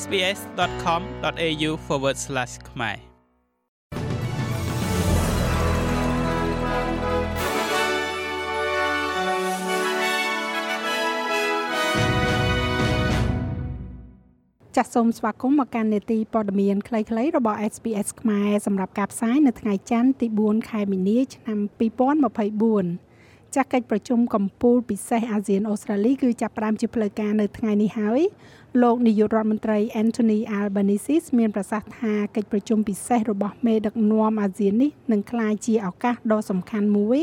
sbs.com.au/ ខ្មែរចាសសូមស្វាគមន៍មកកាន់នេតិព័ត៌មានខ្លីៗរបស់ SBS ខ្មែរសម្រាប់ការផ្សាយនៅថ្ងៃច័ន្ទទី4ខែមីនាឆ្នាំ2024 ចាស់កិច្ចប្រជុំកម្ពុជាពិសេសអាស៊ានអូស្ត្រាលីគឺចាប់ផ្ដើមជាផ្លូវការនៅថ្ងៃនេះហើយលោកនាយករដ្ឋមន្ត្រី Anthony Albanese មានប្រសាសន៍ថាកិច្ចប្រជុំពិសេសរបស់មេដឹកនាំអាស៊ាននេះនឹងក្លាយជាឱកាសដ៏សំខាន់មួយ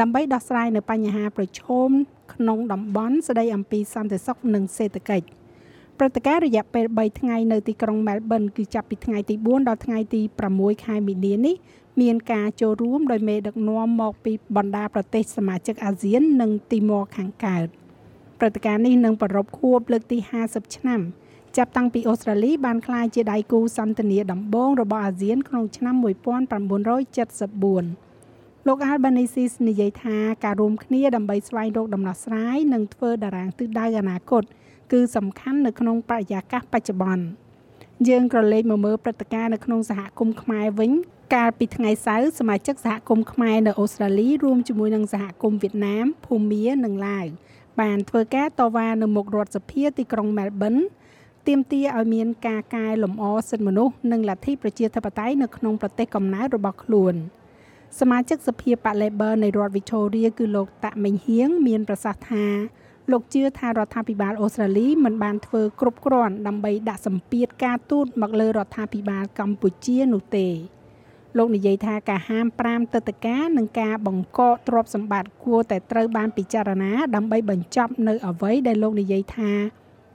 ដើម្បីដោះស្រាយនៅបញ្ហាប្រឈមក្នុងតំបន់ស្ដីអំពីសន្តិសុខនិងសេដ្ឋកិច្ច។ ព្រឹត្តិការណ៍រយៈពេល3ថ្ងៃនៅទីក្រុង Melbourne គឺចាប់ពីថ្ងៃទី4ដល់ថ្ងៃទី6ខែមីនានេះមានការចូលរួមដោយមេដឹកនាំមកពីបណ្ដាប្រទេសសមាជិកអាស៊ាន និងទីម៉ូខាងកើតព្រឹត្តិការណ៍នេះនឹងប្រារព្ធខួបលើកទី50ឆ្នាំចាប់តាំងពីអូស្ត្រាលីបានក្លាយជាដៃគូសន្ទនាដំបូងរបស់អាស៊ានក្នុងឆ្នាំ1974លោក Albanese និយាយថាការរួមគ្នាដើម្បីស្វែងរកដំណោះស្រាយនិងធ្វើតារាងទិសដៅអនាគត គឺសំខាន់នៅក្នុងបរិយាកាសបច្ចុប្បន្នយើងក៏លេខមកមើលព្រឹត្តិការណ៍នៅក្នុងសហគមន៍ខ្មែរវិញកាលពីថ្ងៃសៅរ៍សមាជិកសហគមន៍ខ្មែរនៅអូស្ត្រាលីរួមជាមួយនឹងសហគមន៍វៀតណាមភូមានិងឡាវបានធ្វើការតវ៉ានៅមុខរដ្ឋសភាទីក្រុងមែលប៊នទាមទារឲ្យមានការកែលម្អសិទ្ធិមនុស្សនិងលទ្ធិប្រជាធិបតេយ្យនៅក្នុងប្រទេសកំណើតរបស់ខ្លួន សមាជិកសភាប៉ា Labor នៃរដ្ឋ Victoria គឺលោកតាក់មេងហៀងមានប្រសាសន៍ថា លោកជឿថារដ្ឋាភិបាលអូស្ត្រាលីមិនបានធ្វើគ្រប់គ្រាន់ដើម្បីដាក់សម្ពាធការទូតមកលើរដ្ឋាភិបាលកម្ពុជានោះទេលោកនិយាយថាការហាម5ទឹកតការនិងការបង្កកទ្រព្យសម្បត្តិគួរតែត្រូវបានពិចារណាដើម្បីបញ្ចប់នៅអ្វីដែលលោកនិយាយថា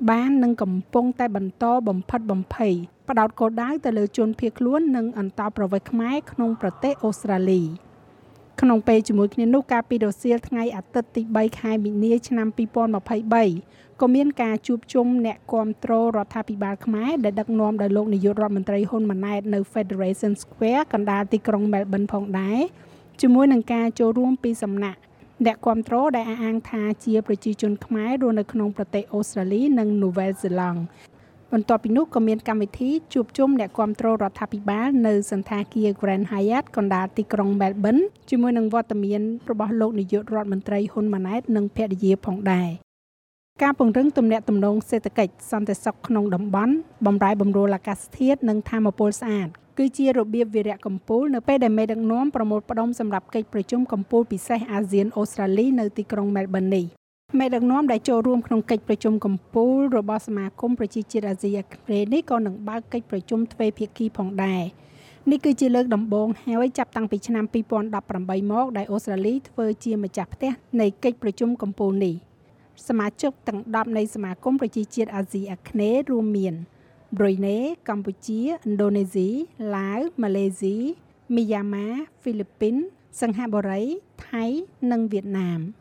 បាននឹងកំពុងតែបន្តបំផិតបំភ័យផ្ដោតគោលដៅទៅលើជនភៀសខ្លួននិងអន្តោប្រវេសន៍ខ្មែរក្នុងប្រទេសអូស្ត្រាលី។ ក្នុងពេលជាមួយគ្នានោះកាលពីរសៀលថ្ងៃអាទិត្យទី3ខែមីនាឆ្នាំ2023ក៏មានការជួបជុំអ្នកគាំទ្ររដ្ឋាភិបាលខ្មែរដែលដឹកនាំដោយលោកនាយករដ្ឋមន្ត្រីហ៊ុនម៉ាណែតនៅ Federation Square កណ្ដាលទីក្រុង Melbourne ផងដែរជាមួយនឹងការចូលរួមពីសំណាក់អ្នកគាំទ្រដែលអះអាងថាជាប្រជាជនខ្មែររស់នៅក្នុងប្រទេសអូស្ត្រាលីនិងនូវែលសេឡង់ បន្ទាប់ពីនោះក៏មានកម្មវិធីជួបជុំអ្នកគាំទ្ររដ្ឋាភិបាលនៅសន្តាគារ Grand Hyatt កណ្ដាលទីក្រុង Melbourne ជាមួយនឹងវត្តមានរបស់លោកនាយករដ្ឋមន្ត្រីហ៊ុនម៉ាណែតនិងភរិយាផងដែរការពង្រឹងទំនាក់ទំនងសេដ្ឋកិច្ចសន្តិសុខក្នុងតំបន់បំរែបំរួលអាកាសធាតុនិងធម្មពលស្អាតគឺជារបៀបវិរៈកម្ពុជានៅពេលដែលមេដឹកនាំប្រមូលផ្ដុំសម្រាប់កិច្ចប្រជុំកម្ពុជាពិសេសអាស៊ានអូស្ត្រាលីនៅទីក្រុង Melbourne នេះ មេដឹកនាំដែលចូលរួមក្នុងកិច្ចប្រជុំកំពូលរបស់សមាគមប្រជាជាតិអាស៊ីអាគ្នេយ៍នេះក៏នឹងបើកកិច្ចប្រជុំទ្វេភាគីផងដែរនេះគឺជាលើកដំបូងហើយចាប់តាំងពីឆ្នាំ2018មកដែលអូស្ត្រាលីធ្វើជាម្ចាស់ផ្ទះនៃកិច្ចប្រជុំកំពូលនេះសមាជិកទាំង10នៃសមាគមប្រជាជាតិអាស៊ីអាគ្នេយ៍រួមមានប្រ៊ុយណេកម្ពុជាឥណ្ឌូនេស៊ីឡាវម៉ាឡេស៊ីមីយ៉ាម៉ាហ្វីលីពីនសិង្ហបុរីថៃនិងវៀតណាម។